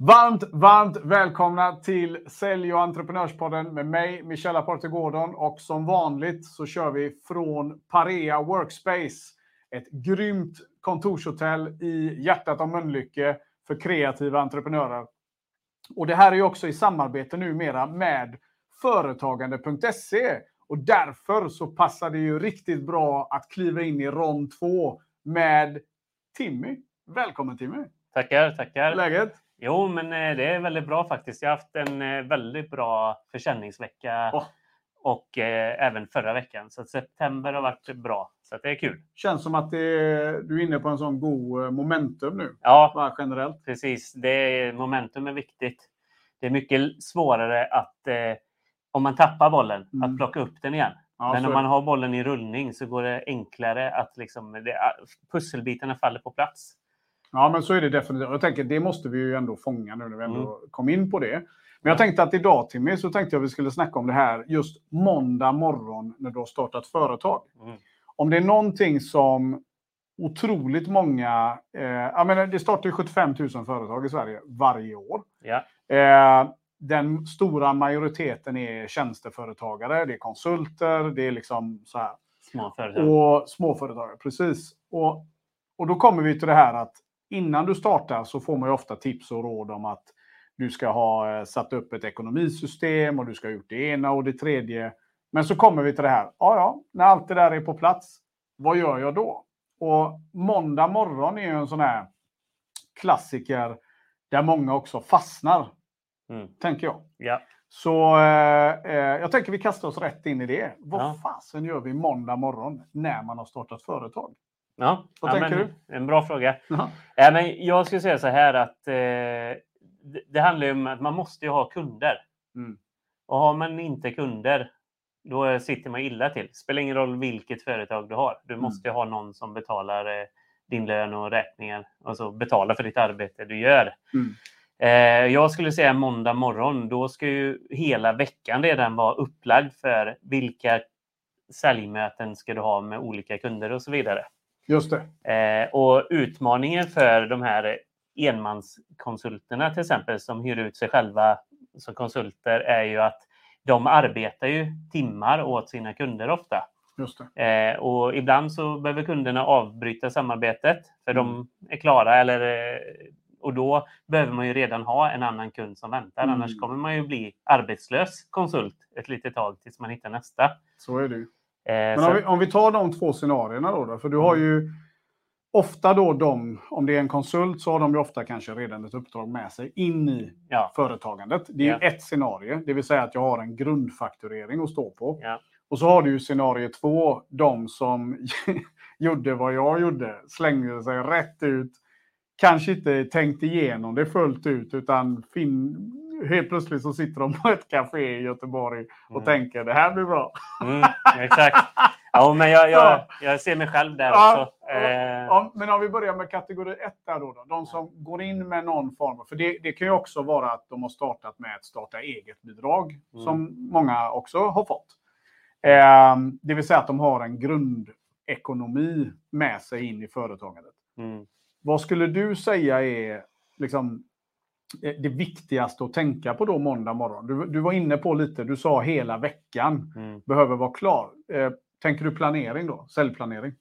Varmt, varmt välkomna till Sälj och entreprenörspodden med mig, Michelle Aparte Gordon. Och som vanligt så kör vi från Parea Workspace. Ett grymt kontorshotell i hjärtat av Mölnlycke för kreativa entreprenörer. Och det här är ju också i samarbete numera med Företagande.se. Och därför så passar det ju riktigt bra att kliva in i rond 2 med Timmy. Välkommen Timmy! Tackar, tackar. Läget? Jo, men eh, det är väldigt bra faktiskt. Jag har haft en eh, väldigt bra försäljningsvecka Åh. och eh, även förra veckan. Så september har varit bra, så det är kul. Känns som att är, du är inne på en sån god eh, momentum nu. Ja, Bara generellt. precis. Det momentum är viktigt. Det är mycket svårare att, eh, om man tappar bollen, Mm. att plocka upp den igen. Ja, Men om man har bollen i rullning så går det enklare att liksom, det, pusselbitarna faller på plats. Ja, men så är det definitivt. Jag tänker, det måste vi ju ändå fånga nu när vi ändå Mm. kom in på det. Men jag tänkte att idag Timmy, så tänkte jag att vi skulle snacka om det här just måndag morgon när du har startat företag. Mm. Om det är någonting som otroligt många, eh, jag menar, det startar ju 75 000 företag i Sverige varje år. Ja. Eh, den stora majoriteten är tjänsteföretagare, det är konsulter, det är liksom så här. Små företag. Och småföretagare, precis. Och, och då kommer vi till det här att innan du startar så får man ju ofta tips och råd om att du ska ha eh, satt upp ett ekonomisystem och du ska ha gjort det ena och det tredje. Men så kommer vi till det här. Ja, ja, när allt det där är på plats, vad gör jag då? Och måndag morgon är ju en sån här klassiker där många också fastnar, Mm. tänker jag. Ja. Så eh, eh, jag tänker vi kastar oss rätt in i det. Vad Ja. fasen gör vi måndag morgon när man har startat företag? Ja, Vad ja, tänker men, En bra fråga. Ja, men jag skulle säga så här att eh, det, det handlar ju om att man måste ju ha kunder. Mm. Och har man inte kunder, då sitter man illa till. Spelar ingen roll vilket företag du har. Du Mm. måste ju ha någon som betalar eh, din lön och räkningar. Alltså betalar för ditt arbete du gör. Mm. Eh, jag skulle säga måndag morgon, då ska ju hela veckan redan vara upplagd för vilka säljmöten ska du ha med olika kunder och så vidare. Just det. Eh, och utmaningen för de här enmanskonsulterna till exempel som hyr ut sig själva som konsulter är ju att de arbetar ju timmar åt sina kunder ofta. Just det. Eh, och ibland så behöver kunderna avbryta samarbetet för Mm. de är klara eller eh, och då behöver man ju redan ha en annan kund som väntar. Mm. Annars kommer man ju bli arbetslös konsult ett litet tag tills man hittar nästa. Så är det ju. Men så- om vi, om vi tar de två scenarierna då, då. För du har ju ofta då de, om det är en konsult så har de ju ofta kanske redan ett uppdrag med sig in i ja, företagandet. Det är Ja. ett scenario, det vill säga att jag har en grundfakturering att stå på. Ja. Och så har du ju scenario två, de som gjorde vad jag gjorde, slängde sig rätt ut, kanske inte tänkte igenom det fullt ut, utan fin- helt plötsligt så sitter de på ett café i Göteborg och Mm. tänker det här blir bra. Mm, exakt. Ja, men jag, jag, jag ser mig själv där Ja, också. Eh, Ja, men om vi börjar med kategori ett där då, då. De som går in med någon form. För det, det kan ju också vara att de har startat med ett starta eget-bidrag, Mm. som många också har fått. Eh, det vill säga att de har en grundekonomi med sig in i företagandet. mm. Vad skulle du säga är liksom, eh, det viktigaste att tänka på då måndag morgon? Du, du var inne på lite, du sa hela veckan Mm. behöver vara klar. Eh, tänker du planering då? Säljplanering?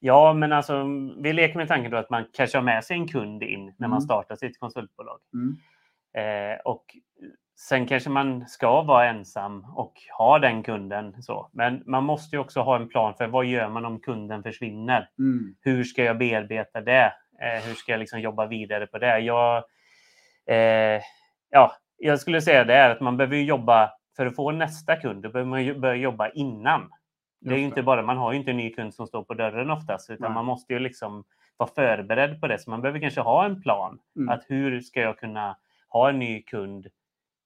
Ja, men alltså, vi leker med tanken då att man kanske har med sig en kund in när Mm. man startar sitt konsultbolag. Mm. Eh, och sen kanske man ska vara ensam och ha den kunden. Så. Men man måste ju också ha en plan för vad gör man om kunden försvinner? Mm. Hur ska jag bearbeta det? Eh, hur ska jag liksom jobba vidare på det? Jag, eh, ja, jag skulle säga det är att man behöver jobba för att få nästa kund. Då behöver man börja jobba innan. Det är inte bara, man har ju inte en ny kund som står på dörren oftast, utan Nej. man måste ju liksom vara förberedd på det. Så man behöver kanske ha en plan. Mm. Att hur ska jag kunna ha en ny kund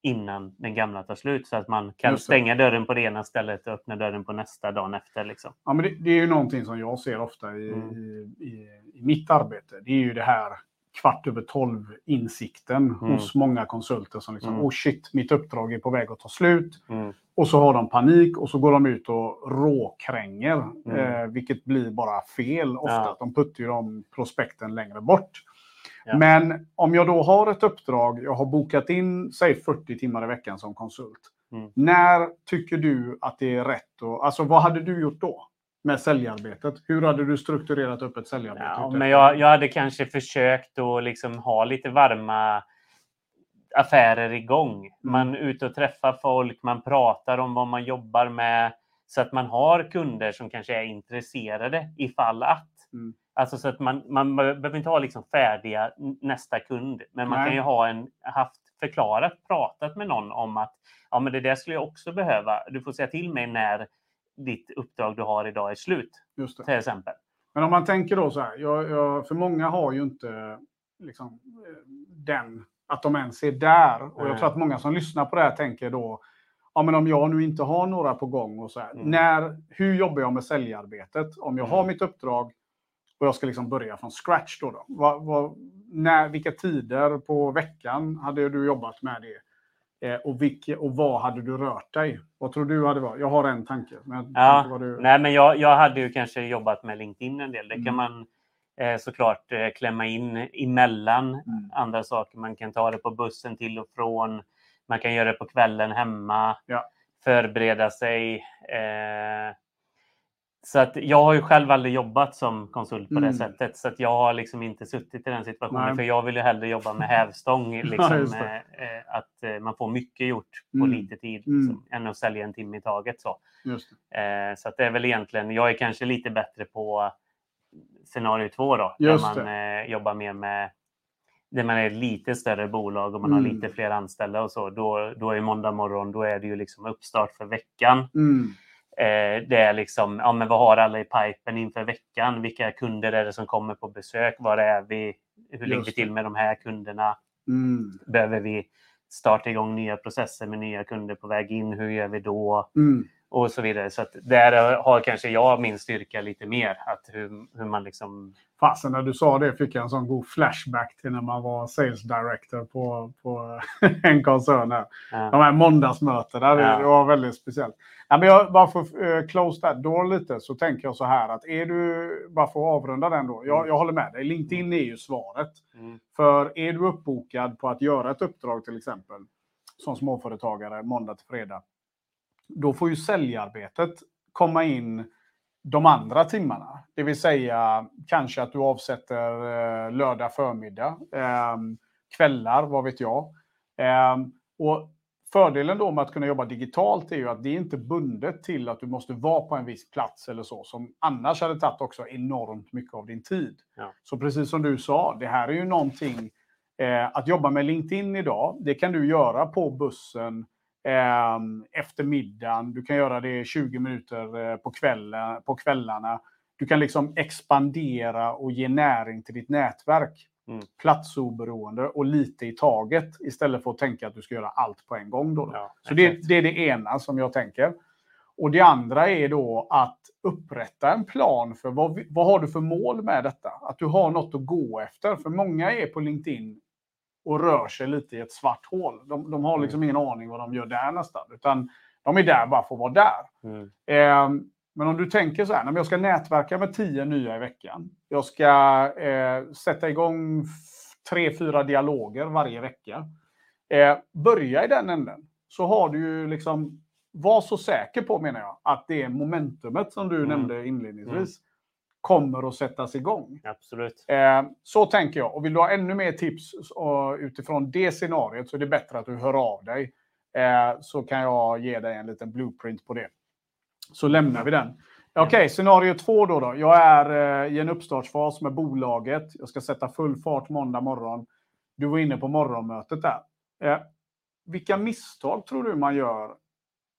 innan den gamla tar slut så att man kan stänga dörren på det ena stället och öppna dörren på nästa dagen efter. Liksom. Ja, men det, det är ju någonting som jag ser ofta i, Mm. i, i, i mitt arbete. Det är ju det här kvart över tolv insikten Mm. hos många konsulter som liksom, Mm. oh shit, mitt uppdrag är på väg att ta slut. Mm. Och så har de panik och så går de ut och råkränger, Mm. eh, vilket blir bara fel ofta. Ja. De puttar ju de prospekten längre bort. Ja. Men om jag då har ett uppdrag, jag har bokat in, säg 40 timmar i veckan som konsult. Mm. När tycker du att det är rätt? Och, alltså vad hade du gjort då? Med säljarbetet? Hur hade du strukturerat upp ett säljarbete? Ja, men jag, jag hade kanske försökt att liksom ha lite varma affärer igång. Mm. Man är ute och träffar folk, man pratar om vad man jobbar med så att man har kunder som kanske är intresserade ifall att. Mm. Alltså så att man, man behöver inte ha liksom färdiga nästa kund, men man Nej. kan ju ha en haft förklarat, pratat med någon om att ja, men det där skulle jag också behöva. Du får säga till mig när ditt uppdrag du har idag är slut, Just det. till exempel. Men om man tänker då så här, jag, jag, för många har ju inte liksom, eh, den, att de ens är där. Och jag Nej. tror att många som lyssnar på det här tänker då, ja men om jag nu inte har några på gång och så här, Mm. när, hur jobbar jag med säljarbetet? Om jag har Mm. mitt uppdrag och jag ska liksom börja från scratch då. då. Vad, vad, när, vilka tider på veckan hade du jobbat med det? Eh, och, vilke, och vad hade du rört dig? Vad tror du hade varit? Jag har en tanke. Men Ja, du... nej, men jag, jag hade ju kanske jobbat med LinkedIn en del. Det Mm. kan man eh, såklart eh, klämma in emellan Mm. andra saker. Man kan ta det på bussen till och från. Man kan göra det på kvällen hemma. Ja. Förbereda sig. Eh, så att jag har ju själv aldrig jobbat som konsult på Mm. det sättet. Så att jag har liksom inte suttit i den situationen. Nej. För jag vill ju hellre jobba med hävstång. Ja, Liksom, just eh, eh, att eh, man får mycket gjort på Mm. lite tid. Mm. Liksom, än att sälja en timme i taget. Så. Eh, så att det är väl egentligen, jag är kanske lite bättre på scenario två då. Just där man eh, jobbar mer med, där man är lite större bolag och man har Mm. lite fler anställda och så. Då, då är måndag morgon, då är det ju liksom uppstart för veckan. Eh, det är liksom, ja men vad har alla i pipen inför veckan? Vilka kunder är det som kommer på besök? Var är vi? Hur ligger vi till med de här kunderna? Mm. Behöver vi starta igång nya processer med nya kunder på väg in? Hur gör vi då? Mm. Och så vidare. Så där har kanske jag min styrka lite mer. Att hur, hur man liksom... Fasen, när du sa det fick jag en sån god flashback till när man var sales director på, på en koncern. Här. Ja. De här måndagsmötena, det, Ja. det var väldigt speciellt. Ja, men jag, bara för att uh, close that door lite så tänker jag så här att är du, bara för att avrunda den då, jag, jag håller med dig, LinkedIn är ju svaret. Mm. För är du uppbokad på att göra ett uppdrag till exempel, som småföretagare måndag till fredag, då får ju säljarbetet komma in de andra timmarna. Det vill säga kanske att du avsätter eh, lördag förmiddag, eh, kvällar, vad vet jag. Eh, och Fördelen då med att kunna jobba digitalt är ju att det är inte bundet till att du måste vara på en viss plats eller så, som annars hade tagit också enormt mycket av din tid. Ja. Så precis som du sa, det här är ju någonting, eh, att jobba med LinkedIn idag, det kan du göra på bussen efter middagen. Du kan göra det 20 minuter eh, på, kvällen, på kvällarna. Du kan liksom expandera och ge näring till ditt nätverk. Mm. Platsoberoende och lite i taget istället för att tänka att du ska göra allt på en gång. Då då. Ja, Så det, det är det ena som jag tänker. Och det andra är då att upprätta en plan för vad, vad har du för mål med detta? Att du har något att gå efter. För många är på LinkedIn och rör sig lite i ett svart hål. De, de har liksom ingen aning vad de gör där nästan. Utan de är där bara för att vara där. Mm. Eh, men om du tänker så här, "Nej, men jag ska nätverka med tio nya i veckan. Jag ska eh, sätta igång tre, fyra dialoger varje vecka. Eh, börja i den änden. Så har du ju liksom, var så säker på menar jag, att det momentumet som du Mm. nämnde inledningsvis kommer att sättas igång. Absolut. Eh, så tänker jag. Och vill du ha ännu mer tips eh, utifrån det scenariot så är det bättre att du hör av dig. Eh, så kan jag ge dig en liten blueprint på det. Så lämnar vi den. Okej, scenario två då, då. Jag är i en uppstartsfas med bolaget. Jag ska sätta full fart måndag morgon. Du var inne på morgonmötet där. Vilka misstag tror du man gör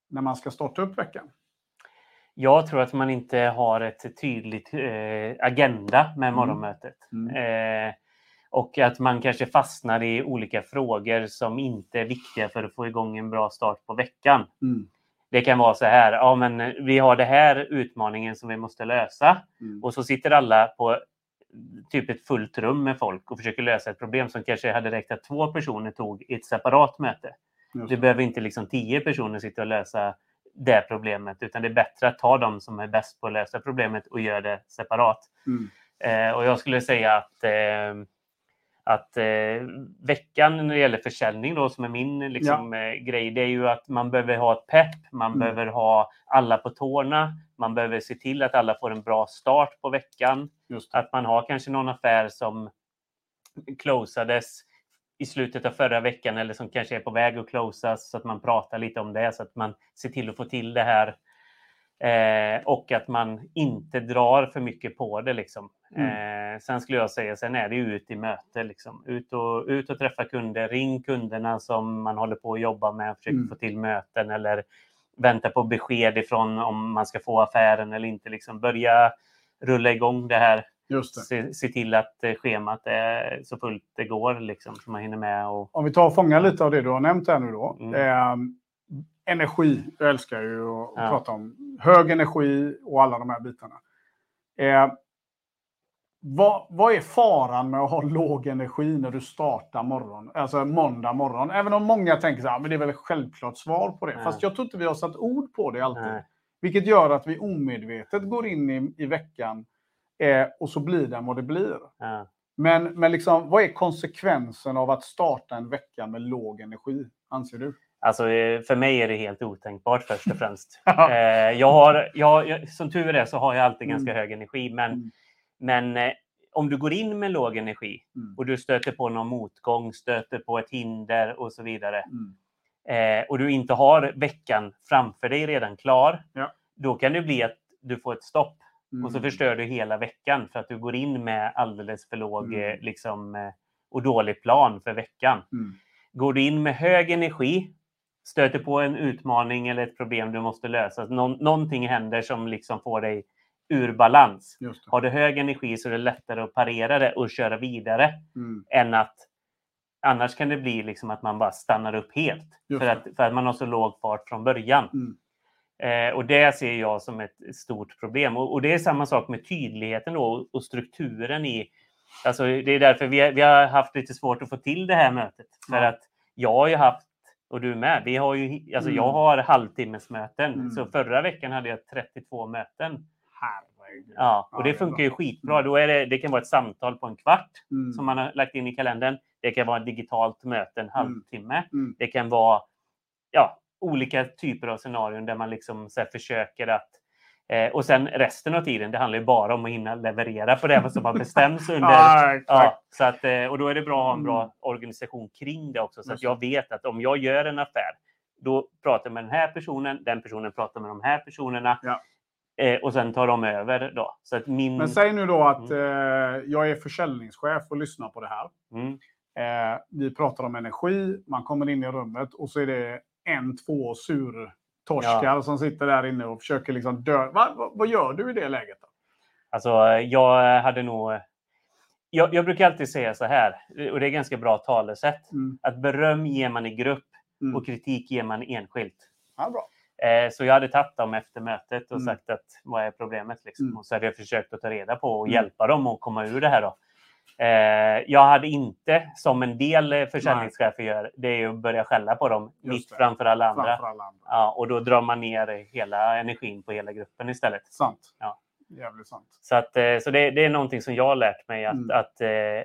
när man ska starta upp veckan? Jag tror att man inte har ett tydligt eh, agenda med Mm. morgonmötet. Mm. Eh, och att man kanske fastnar i olika frågor som inte är viktiga för att få igång en bra start på veckan. Mm. Det kan vara så här, ja men vi har det här utmaningen som vi måste lösa. Mm. Och så sitter alla på typ ett fullt rum med folk och försöker lösa ett problem som kanske hade räckt att två personer tog i ett separat möte. Det. behöver inte liksom tio personer sitta och lösa det problemet, utan det är bättre att ta de som är bäst på att lösa problemet och göra det separat. Mm. Eh, och jag skulle säga att, eh, att eh, veckan när det gäller försäljning då, som är min liksom, eh, grej, det är ju att man behöver ha ett pepp, man Mm. behöver ha alla på tårna, man behöver se till att alla får en bra start på veckan, att man har kanske någon affär som closades i slutet av förra veckan eller som kanske är på väg att closas så att man pratar lite om det så att man ser till att få till det här. Eh, och att man inte drar för mycket på det. Liksom. Eh, sen skulle jag säga, sen är det ut i möte. Liksom. Ut, och, ut och träffa kunder, ring kunderna som man håller på att jobba med, försöka Mm. få till möten eller vänta på besked ifrån om man ska få affären eller inte. Liksom. Börja rulla igång det här. Se, se till att eh, schemat är så fullt det går, liksom, så man hinner med. Och, Om vi tar och fångar lite av det du har nämnt här nu då. Mm. Eh, energi. Jag älskar ju att Ja. prata om hög energi och alla de här bitarna. Eh, vad, vad är faran med att ha låg energi när du startar morgon, alltså måndag morgon? Även om många tänker så här, men det är väl självklart svar på det. Ja. Fast jag tror inte vi har satt ord på det alltid. Nej. Vilket gör att vi omedvetet går in i, i veckan eh, och så blir den vad det blir. ja. Men, men liksom, vad är konsekvensen av att starta en vecka med låg energi, anser du? Alltså, eh, för mig är det helt otänkbart först och främst. eh, jag har, jag, som tur är så har jag alltid ganska Mm. hög energi, men, Mm. men eh, om du går in med låg energi Mm. och du stöter på någon motgång, stöter på ett hinder och så vidare Mm. eh, och du inte har veckan framför dig redan klar, Ja. då kan det bli att du får ett stopp Mm. och så förstör du hela veckan för att du går in med alldeles för låg Mm. eh, liksom, eh, och dålig plan för veckan. Mm. Går du in med hög energi, stöter på en utmaning eller ett problem du måste lösa, Nå- någonting händer som liksom får dig ur balans. Har du hög energi så är det lättare att parera det och köra vidare Mm. än att annars kan det bli liksom att man bara stannar upp helt för att, för att man har så låg fart från början. Mm. Eh, och det ser jag som ett stort problem. Och, och det är samma sak med tydligheten då, och, strukturen i... Alltså det är därför vi, har- vi har haft lite svårt att få till det här mötet. För Ja. att jag har ju haft, och du med, vi har ju, alltså jag Mm. har halvtimmesmöten. Mm. Så förra veckan hade jag 32 möten. Herregud. Ja, och det funkar ju skitbra. Mm. Då är det, det kan vara ett samtal på en kvart Mm. som man har lagt in i kalendern. Det kan vara ett digitalt möte en halvtimme. Mm. Det kan vara ja, olika typer av scenarion där man liksom försöker att eh, och sen resten av tiden, det handlar ju bara om att hinna leverera på det som har bestämts under. Ja, så att, eh, och då är det bra att ha en bra Mm. organisation kring det också. Så att jag vet att om jag gör en affär, då pratar jag med den här personen, den personen pratar med de här personerna. Ja. Eh, och sen tar de över då. Så att min... Men säg nu då att eh, jag är försäljningschef och lyssnar på det här. Mm, Eh, vi pratar om energi, man kommer in i rummet och så är det en, två surtorskar som sitter där inne och försöker liksom dö. Va, va, vad gör du i det läget? Då? Alltså, jag hade nog... Jag, jag brukar alltid säga så här, och det är ganska bra talesätt, Mm. att beröm ger man i grupp Mm. och kritik ger man enskilt. Ja, bra. Eh, Så jag hade tagit dem efter mötet och Mm. sagt att vad är problemet? Liksom. Mm. Och så hade jag försökt att ta reda på och Mm. hjälpa dem att komma ur det här. Då. Eh, Jag hade inte, som en del eh, försäljningschefer gör, det är att börja skälla på dem mitt framför alla andra. Framför alla andra. Ja, och då drar man ner hela energin på hela gruppen istället. Sant. Ja. Jävligt sant. Så, att, eh, så det, det är någonting som jag har lärt mig. Att, Mm. att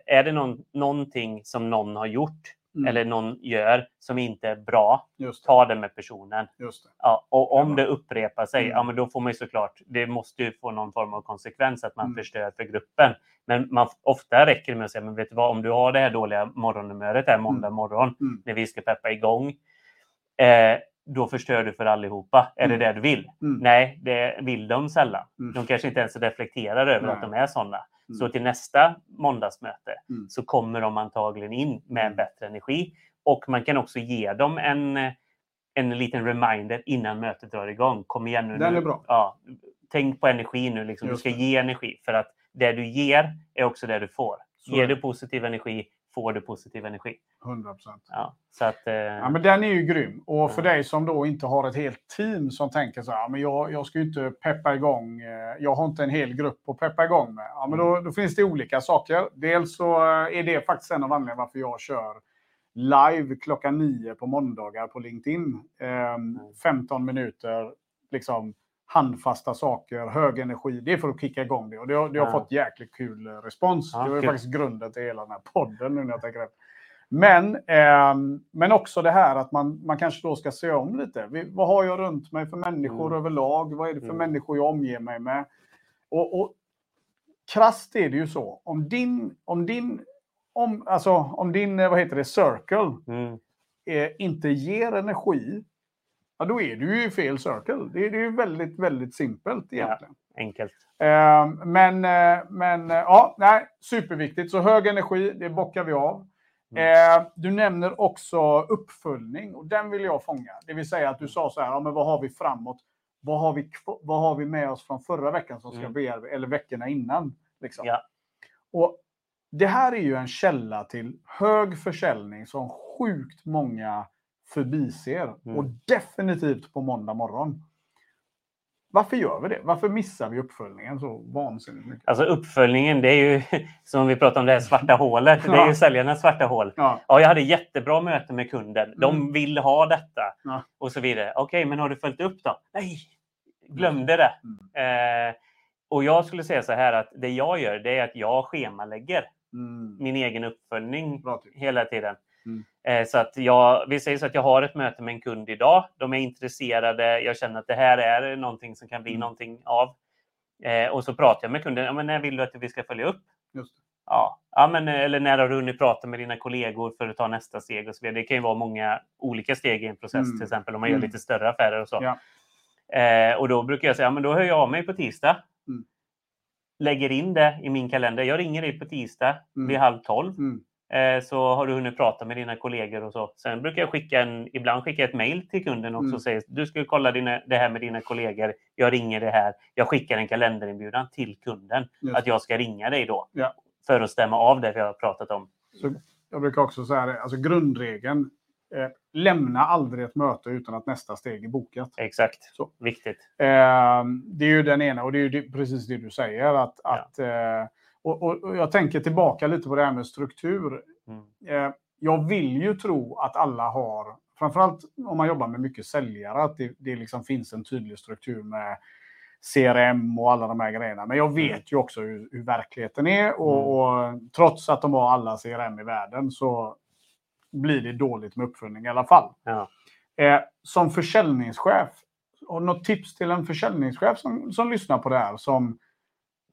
är det någon, någonting som någon har gjort Mm. eller någon gör som inte är bra, Just det. ta det med personen. Just det. Ja, och om Ja. det upprepar sig, Mm. ja, men då får man ju såklart, det måste ju få någon form av konsekvens att man Mm. förstör för gruppen. Men man, ofta räcker det med att säga, men vet du vad, om du har det här dåliga morgonnumret här måndag morgon, Mm. när vi ska peppa igång, eh, då förstör du för allihopa. Är Mm. det det du vill? Mm. Nej, det vill de sällan. Mm. De kanske inte ens reflekterar över Nej. att de är sådana. Mm. Så till nästa måndagsmöte Mm. så kommer de antagligen in med Mm. bättre energi. Och man kan också ge dem en, en liten reminder innan mötet drar igång. Kom igen nu. Den nu. är bra. Ja, tänk på energi nu. Liksom. Du ska ge energi. För att det du ger är också det du får. Så Ger du positiv energi får du positiv energi. 100 procent. Ja, så att, eh, Ja, men den är ju grym. Och för Ja. dig som då inte har ett helt team som tänker så här, men jag, jag ska ju inte peppa igång, eh, jag har inte en hel grupp att peppa igång med. Ja, men då, då finns det olika saker. Dels så eh, är det faktiskt en av anledningarna varför jag kör live klockan nio på måndagar på LinkedIn. Eh, 15 minuter, liksom handfasta saker, hög energi. Det är för att kicka igång det. Och det har, det har fått jäkligt kul eh, respons. Det var ju faktiskt grunden till hela den här podden nu när jag tänker efter. Men, ehm, men också det här att man, man kanske då ska se om lite. Vi, vad har jag runt mig för människor Mm. överlag? Vad är det för Mm. människor jag omger mig med? Och, och krasst är det ju så. Om din, om din, om, alltså, om din eh, vad heter det, circle Mm. eh, inte ger energi, ja, då är du ju i fel circle. Det är, det är ju väldigt, väldigt simpelt egentligen. Enkelt. Eh, men, men eh, ja, nej, superviktigt. Så hög energi, det bockar vi av. Mm. Eh, du nämner också uppföljning och den vill jag fånga. Det vill säga att du sa så här, ja, men vad har vi framåt? Vad har vi, vad har vi med oss från förra veckan som ska Mm. bearbetas, eller veckorna innan? Liksom. Ja. Och det här är ju en källa till hög försäljning som sjukt många förbiser. Mm. Och definitivt på måndag morgon. Varför gör vi det? Varför missar vi uppföljningen så vansinnigt mycket? Alltså uppföljningen, det är ju som vi pratade om det här svarta hålet. Det är ju säljarnas svarta hål. Ja, Ja, jag hade jättebra möte med kunden. De Mm. vill ha detta Ja. och så vidare. Okej, men har du följt upp då? Nej, glömde det. Mm. Eh, och jag skulle säga så här att det jag gör, det är att jag schemalägger mm, min egen uppföljning hela tiden. Mm. Eh, Så att jag, vi säger så att jag har ett möte med en kund idag. De är intresserade. Jag känner att det här är någonting som kan bli Mm. någonting av. Eh, och så pratar jag med kunden. Ja, men när vill du att vi ska följa upp? Ja, ja men, eller när har du hunnit prata med dina kollegor för att ta nästa steg och så vidare. Det kan ju vara många olika steg i en process, Mm. till exempel om man gör Mm. lite större affärer och så. Ja. Eh, och då brukar jag säga, ja, men då hör jag av mig på tisdag. Mm. Lägger in det i min kalender. Jag ringer dig på tisdag Mm. vid halv tolv. Mm. Eh, så har du hunnit prata med dina kollegor och så. Sen brukar jag skicka en, ibland skicka ett mejl till kunden också Mm. och säga du ska kolla dina, det här med dina kollegor. Jag ringer det här. Jag skickar en kalenderinbjudan till kunden Just att jag ska ringa dig då. Ja. För att stämma av det vi har pratat om. Så jag brukar också säga det, alltså grundregeln, eh, lämna aldrig ett möte utan att nästa steg är bokat. Exakt. Så. Viktigt. Eh, det är ju den ena och det är ju precis det du säger. Att, Ja. att, eh, och, och, och jag tänker tillbaka lite på det här med struktur. Mm. Eh, jag vill ju tro att alla har, framförallt om man jobbar med mycket säljare, att det, det liksom finns en tydlig struktur med CRM och alla de här grejerna. Men jag vet Mm. ju också hur, hur verkligheten är och, och trots att de har alla CRM i världen så blir det dåligt med uppföljning i alla fall. Ja. Eh, som försäljningschef, och något tips till en försäljningschef som, som lyssnar på det här som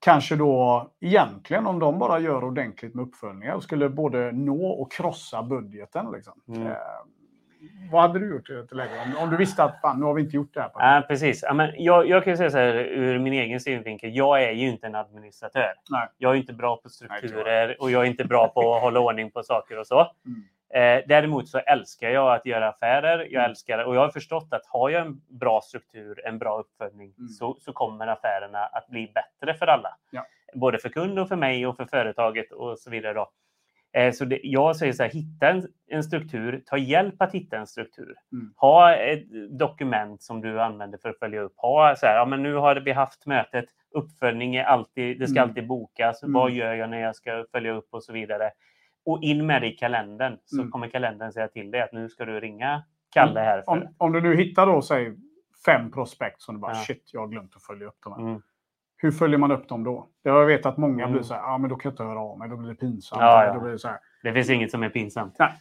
kanske då egentligen om de bara gör ordentligt med uppföljningar skulle både nå och krossa budgeten. Liksom. Mm. Eh, vad hade du gjort i ett läge om, om du visste att fan, nu har vi inte gjort det här? Ja, precis. Ja, men jag, jag kan säga så här ur min egen synvinkel. Jag är ju inte en administratör. Nej. Jag är inte bra på Nej, strukturer och jag är inte bra på att hålla ordning på saker och så. Mm. Eh, däremot så älskar jag att göra affärer. Jag Mm. älskar och jag har förstått att har jag en bra struktur, en bra uppföljning, Mm. så, så kommer affärerna att bli bättre för alla. Ja. Både för kund och för mig och för företaget och så vidare. Då. Eh, så det, jag säger så här, hitta en, en struktur, ta hjälp att hitta en struktur. Mm. Ha ett dokument som du använder för att följa upp. Ha så här, ja, men nu har vi haft mötet, uppföljning är alltid, det ska Mm. alltid bokas. Mm. Vad gör jag när jag ska följa upp och så vidare. Och in med det i kalendern så Mm. kommer kalendern säga till dig att nu ska du ringa Kalle här. För. Om, om du nu hittar då, säg fem prospekt som du bara Ja. shit, jag har glömt att följa upp dem. Här. Mm. Hur följer man upp dem då? Jag vet att många Mm. blir så här, ja men då kan jag inte höra av mig, då blir det pinsamt. Ja, ja. Då blir det så här. Det finns inget som är pinsamt. Nej.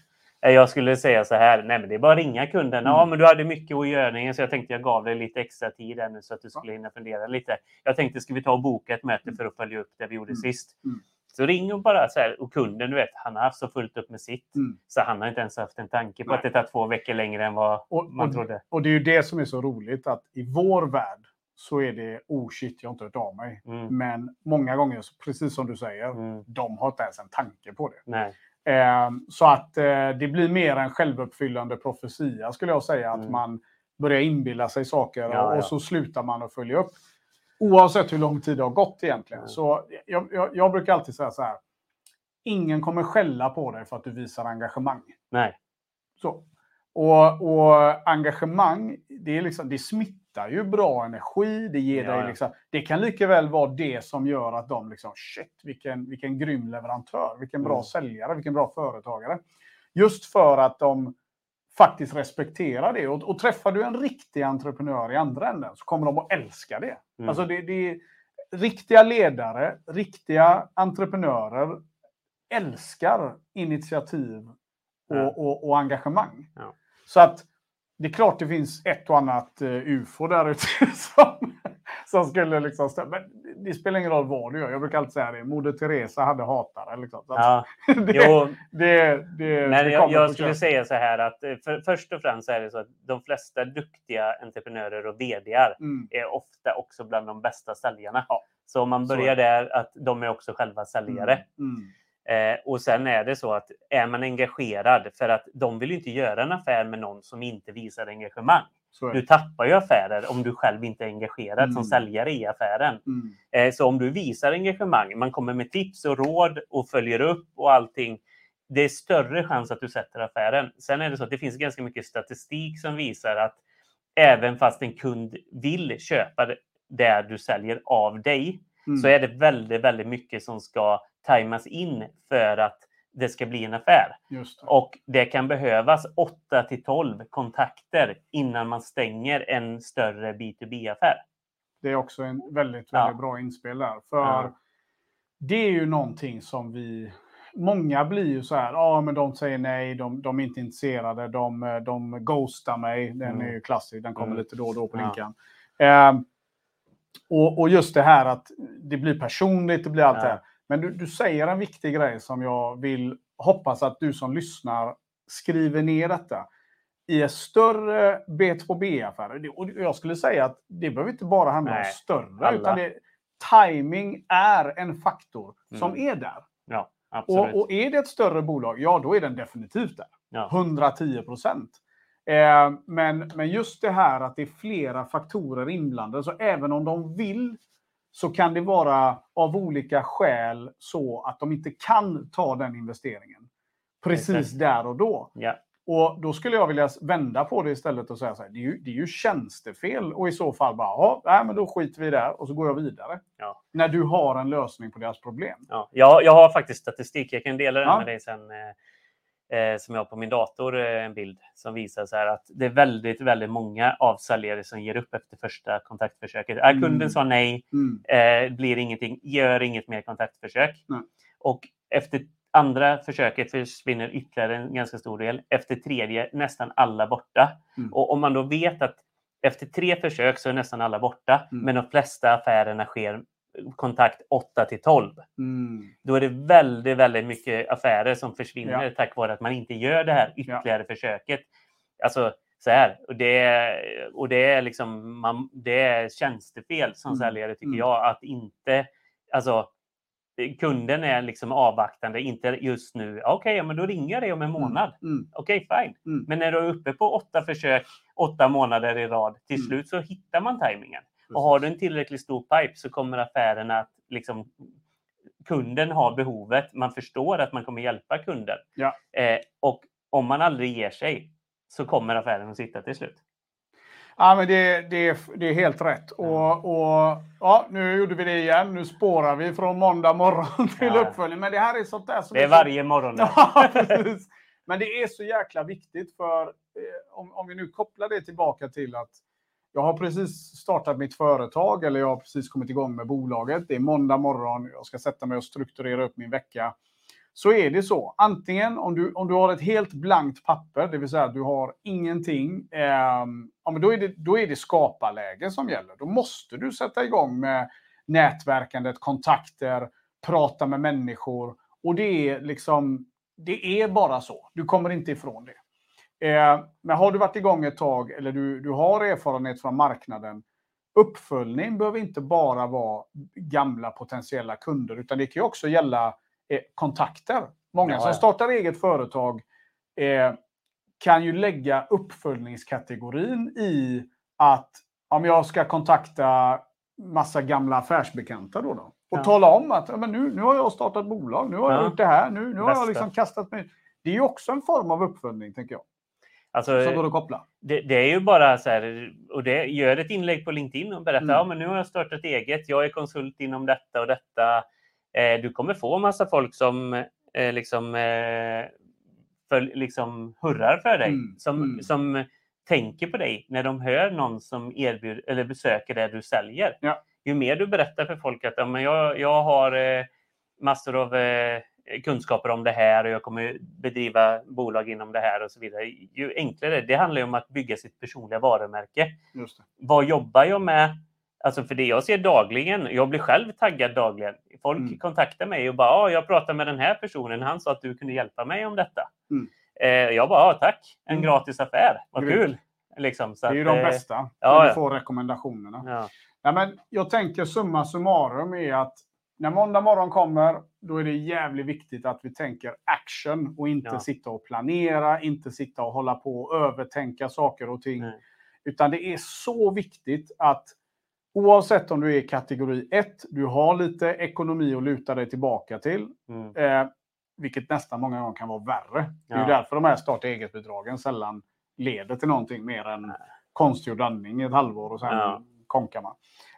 Eh, Jag skulle säga så här, nej men det är bara att ringa kunden. Ja, Mm. men du hade mycket att göra så jag tänkte jag gav dig lite extra tid här nu så att du skulle hinna fundera lite. Jag tänkte, ska vi ta och boka ett möte för att följa upp det vi gjorde Mm. sist? Så ring och bara så här, och kunden, du vet, han har haft så fullt upp med sitt. Mm. Så han har inte ens haft en tanke på Nej. att det tar två veckor längre än vad Och, man och, trodde. och det är ju det som är så roligt att i vår värld så är det oh shit, jag har inte hört av mig. Mm. Men många gånger, precis som du säger, Mm. de har inte ens en tanke på det. Nej. Eh, så att eh, det blir mer en självuppfyllande profetia skulle jag säga. Att Mm. man börjar inbilla sig saker Ja, och, ja. och så slutar man att följa upp. Oavsett hur lång tid det har gått egentligen. Mm. Så jag, jag, jag brukar alltid säga så här. Ingen kommer skälla på dig för att du visar engagemang. Nej. Så. Och, och engagemang, det, är liksom, det smittar ju bra energi. Det, ger Ja, dig liksom, det kan lika väl vara det som gör att de liksom, shit, vilken, vilken grym leverantör, vilken bra Mm. säljare, vilken bra företagare. Just för att de faktiskt respekterar det. Och, och träffar du en riktig entreprenör i andra änden så kommer de att älska det. Mm. Alltså det, det riktiga ledare, riktiga entreprenörer älskar initiativ och, Ja. och, och engagemang. Ja. Så att det är klart det finns ett och annat uh, ufo där ute som, som skulle liksom Men det spelar ingen roll vad du gör. Jag brukar alltid säga det. Moder Teresa hade hatare. Liksom. Ja, det, jo, det, det, men det jag, jag skulle säga så här att eh, för, först och främst är det så att de flesta duktiga entreprenörer och VDar Mm. är ofta också bland de bästa säljarna. Ja. Så om man börjar där att de är också själva säljare. Mm. Eh, och sen är det så att är man engagerad för att de vill inte göra en affär med någon som inte visar engagemang. Du tappar ju affärer om du själv inte är engagerad som Mm. säljare i affären. Mm. Eh, så om du visar engagemang, man kommer med tips och råd och följer upp och allting. Det är större chans att du sätter affären. Sen är det så att det finns ganska mycket statistik som visar att även fast en kund vill köpa det du säljer av dig Mm. så är det väldigt, väldigt mycket som ska tajmas in för att det ska bli en affär. Det. Och det kan behövas 8 till 12 kontakter innan man stänger en större B2B-affär. Det är också en väldigt, väldigt Ja. bra inspel där. För Ja. det är ju någonting som vi... Många blir ju så här, ja men de säger nej, de, de är inte intresserade, de, de ghostar mig. Den Mm. är ju klassisk, den kommer Mm. lite då och då på Ja. linkan. Eh, och, och just det här att det blir personligt, det blir allt Ja. det här. Men du, du säger en viktig grej som jag vill hoppas att du som lyssnar skriver ner detta. I en större B2B-affär, det- och jag skulle säga att det behöver inte bara handla om Nej, större, alla. utan det, timing är en faktor som Mm. är där. Ja, absolut. Och, och är det ett större bolag, ja då är den definitivt där. ja. 110 procent. Eh, men, men just det här att det är flera faktorer inblandade, så även om de vill så kan det vara av olika skäl så att de inte kan ta den investeringen. Precis Exakt. där och då. ja. Och då skulle jag vilja vända på det istället och säga så här, det är ju, det är ju tjänstefel och i så fall bara, ja, nej, men då skiter vi där och så går jag vidare. Ja. När du har en lösning på deras problem. Ja, jag, jag har faktiskt statistik. Jag kan dela den Ja. med dig sen. Eh, som jag har på min dator, eh, en bild som visar så här att det är väldigt, väldigt många avsäljare som ger upp efter första kontaktförsöket. Mm. kunden sa nej, Mm. eh, blir ingenting, gör inget mer kontaktförsök. Nej. Och efter andra försöket försvinner ytterligare en ganska stor del. Efter tredje, nästan alla borta. Mm. Och om man då vet att efter tre försök så är nästan alla borta, Mm. men de flesta affärerna sker kontakt 8 till 12 Mm. då är det väldigt, väldigt mycket affärer som försvinner Ja. tack vare att man inte gör det här ytterligare försöket. Alltså så här, och det är, och det är liksom, man, det är tjänstefel som Mm. säljare tycker Mm. jag att inte, alltså kunden är liksom avvaktande, inte just nu, okej, ja, men då ringer jag dig om en månad. Mm. Okej, fine. Mm. Men när du är uppe på åtta försök, åtta månader i rad, till Mm. slut så hittar man tajmingen. Och har du en tillräckligt stor pipe så kommer affärerna att liksom kunden har behovet. Man förstår att man kommer hjälpa kunden. Ja. Eh, och om man aldrig ger sig så kommer affären att sitta till slut. Ja, men det, det, är, det är helt rätt. Och, och ja, nu gjorde vi det igen. Nu spårar vi från måndag morgon till Ja. uppföljning. Men det här är sånt där som Det är så- varje morgon. Ja. Men det är så jäkla viktigt för eh, om, om vi nu kopplar det tillbaka till att jag har precis startat mitt företag eller jag har precis kommit igång med bolaget. Det är måndag morgon. Jag ska sätta mig och strukturera upp min vecka. Så är det så. Antingen om du, om du har ett helt blankt papper, det vill säga att du har ingenting. Eh, ja, men då, är det, då är det skaparläge som gäller. Då måste du sätta igång med nätverkandet, kontakter, prata med människor. Och det är liksom, det är bara så. Du kommer inte ifrån det. Eh, men har du varit igång ett tag eller du, du har erfarenhet från marknaden, uppföljning behöver inte bara vara gamla potentiella kunder, utan det kan ju också gälla eh, kontakter. Många Ja, som ja. startar eget företag eh, kan ju lägga uppföljningskategorin i att om jag ska kontakta massa gamla affärsbekanta då, då och Ja. tala om att men nu, nu har jag startat bolag, nu har jag Ja. gjort det här, nu, nu har jag liksom kastat mig. Det är ju också en form av uppföljning, tänker jag, Alltså, som går att koppla. det, det är ju bara så här, och det gör ett inlägg på LinkedIn och berätta, Mm. ja men nu har jag startat eget, jag är konsult inom detta och detta. Eh, du kommer få massa folk som eh, liksom eh, för, liksom hurrar för dig. Mm, Som, mm. som tänker på dig när de hör någon som erbjuder eller besöker det du säljer. Ja. Ju mer du berättar för folk att ja, men jag, jag har eh, massor av eh, kunskaper om det här och jag kommer bedriva bolag inom det här och så vidare. Ju enklare. Det handlar ju om att bygga sitt personliga varumärke. Vad jobbar jag med? Alltså för det jag ser dagligen, jag blir själv taggad dagligen. Folk Mm. kontaktar mig och bara, ah, jag pratar med den här personen, han sa att du kunde hjälpa mig om detta. Mm. Eh, jag bara, ah, tack, en Mm. gratis affär, vad Grymt. kul. Liksom, Det är ju att, de eh, bästa. ja, när du får rekommendationerna. Ja, Ja, men jag tänker summa summarum är att när måndag morgon kommer, då är det jävligt viktigt att vi tänker action och inte Ja. sitta och planera, inte sitta och hålla på och övertänka saker och ting. Nej. Utan det är så viktigt att oavsett om du är kategori 1, du har lite ekonomi att luta dig tillbaka till, mm, eh, vilket nästan många gånger kan vara värre. Det är Ja. därför de här starta eget-bidragen sällan leder till någonting mer än konstgjord andning i ett halvår och sen Ja. konkar man.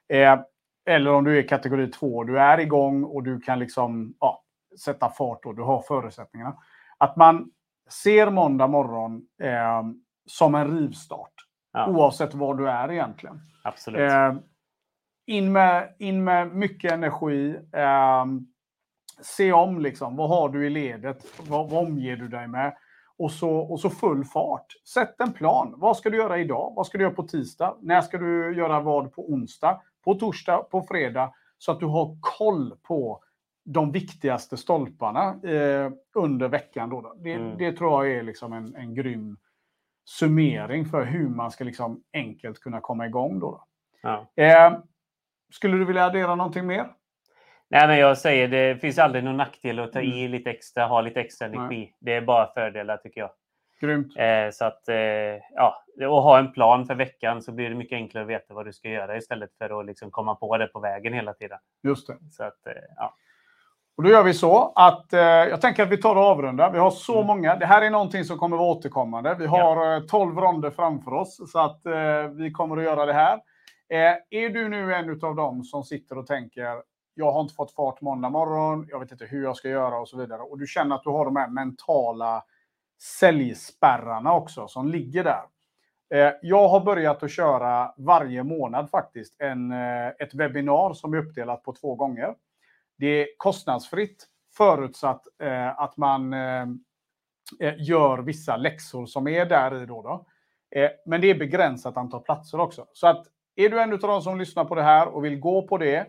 Eh, eller om du är kategori 2, du är igång och du kan liksom ja, sätta fart och du har förutsättningarna. Att man ser måndag morgon eh, som en rivstart. Ja. Oavsett var du är egentligen. absolut. Eh, in, med, in med mycket energi. Eh, se om liksom, vad har du i ledet? Vad, vad omger du dig med? Och så, och så full fart. Sätt en plan. Vad ska du göra idag? Vad ska du göra på tisdag? När ska du göra vad på onsdag? På torsdag? På fredag? Så att du har koll på de viktigaste stolparna eh, under veckan. Då, då. Det, Mm. det tror jag är liksom en, en grym summering för hur man ska liksom enkelt kunna komma igång. Då, då. Ja. Eh, skulle du vilja addera någonting mer? Nej, men jag säger det finns aldrig någon nackdel att ta Mm. i lite extra, ha lite extra Nej. energi. Det är bara fördelar tycker jag. Grymt. Eh, så att, eh, ja, och ha en plan för veckan så blir det mycket enklare att veta vad du ska göra istället för att liksom komma på det på vägen hela tiden. Just det. Så att, eh, ja. Och då gör vi så att eh, jag tänker att vi tar och avrundar. Vi har så Mm. många. Det här är någonting som kommer vara återkommande. Vi har eh, 12 ronder framför oss så att eh, vi kommer att göra det här. Eh, är du nu en av dem som sitter och tänker jag har inte fått fart måndag morgon, jag vet inte hur jag ska göra och så vidare. Och du känner att du har de här mentala säljspärrarna också som ligger där. Eh, jag har börjat att köra varje månad faktiskt en, eh, ett webbinar som är uppdelat på två gånger. Det är kostnadsfritt förutsatt eh, att man gör vissa läxor som är där i. Då då. Men det är begränsat antal platser också. Så att är du en av de som lyssnar på det här och vill gå på det,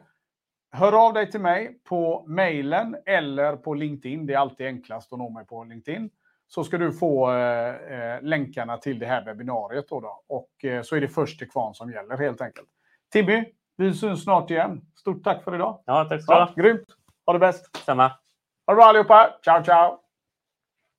hör av dig till mig på mejlen eller på LinkedIn. Det är alltid enklast att nå mig på LinkedIn. Så ska du få eh, eh, länkarna till det här webbinariet. Då då. Och eh, så är det först till kvarn som gäller helt enkelt. Timmy, vi syns snart igen. Stort tack för idag. ja, tack så du Ja, ha. grymt. Ha det bäst. Samma. Ha det bra allihopa. Ciao, ciao.